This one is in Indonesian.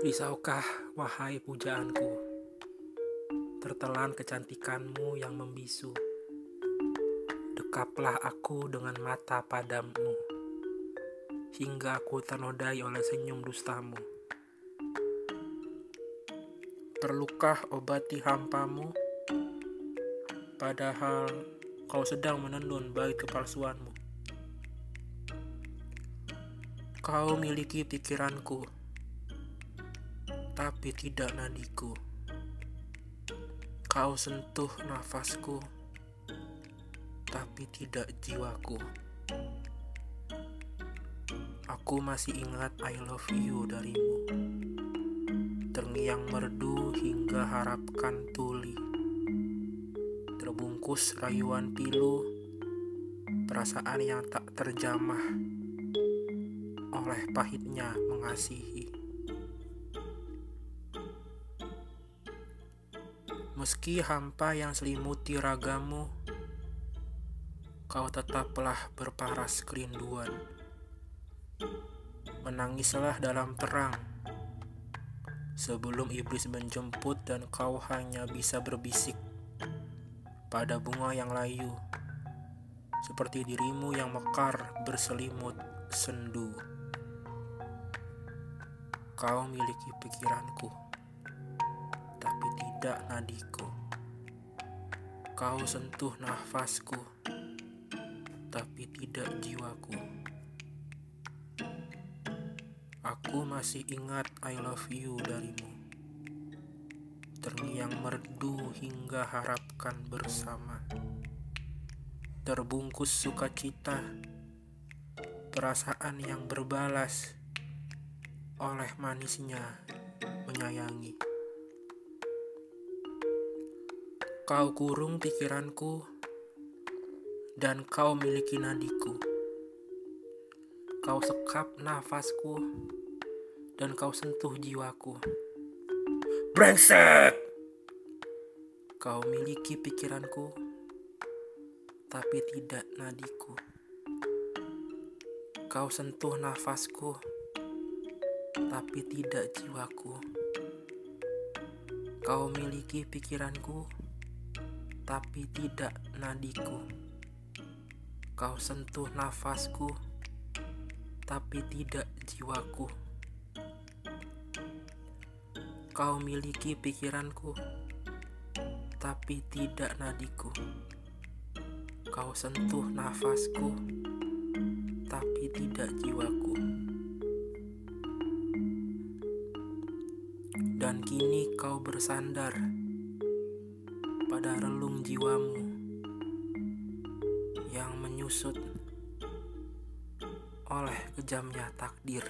Risaukah, wahai pujaanku, tertelan kecantikanmu yang membisu. Dekaplah aku dengan mata padamu, hingga aku ternodai oleh senyum dustamu. Perlukah obati hampamu, padahal kau sedang menenun bait kepalsuanmu? Kau miliki pikiranku, tapi tidak nadiku. Kau sentuh nafasku, tapi tidak jiwaku. Aku masih ingat I love you darimu. Terngiang merdu hingga harapkan tuli. Terbungkus rayuan pilu, perasaan yang tak terjamah oleh pahitnya mengasihi. Meski hampa yang selimuti ragamu, kau tetaplah berparas kerinduan. Menangislah dalam terang, sebelum iblis menjemput dan kau hanya bisa berbisik pada bunga yang layu, seperti dirimu yang mekar berselimut sendu. Kau miliki pikiranku tapi tidak nadiku. Kau sentuh nafasku, tapi tidak jiwaku. Aku masih ingat I love you darimu. Terngiang merdu hingga harapkan bersama. Terbungkus sukacita, perasaan yang berbalas oleh manisnya menyayangi. Kau kurung pikiranku, dan kau miliki nadiku. Kau sekap nafasku, dan kau sentuh jiwaku. Brengsek! Kau miliki pikiranku, tapi tidak nadiku. Kau sentuh nafasku, tapi tidak jiwaku. Kau miliki pikiranku, tapi tidak nadiku. Kau sentuh nafasku, tapi tidak jiwaku. Kau miliki pikiranku, tapi tidak nadiku. Kau sentuh nafasku, tapi tidak jiwaku. Dan kini kau bersandar pada relung jiwamu yang menyusut oleh kejamnya takdir.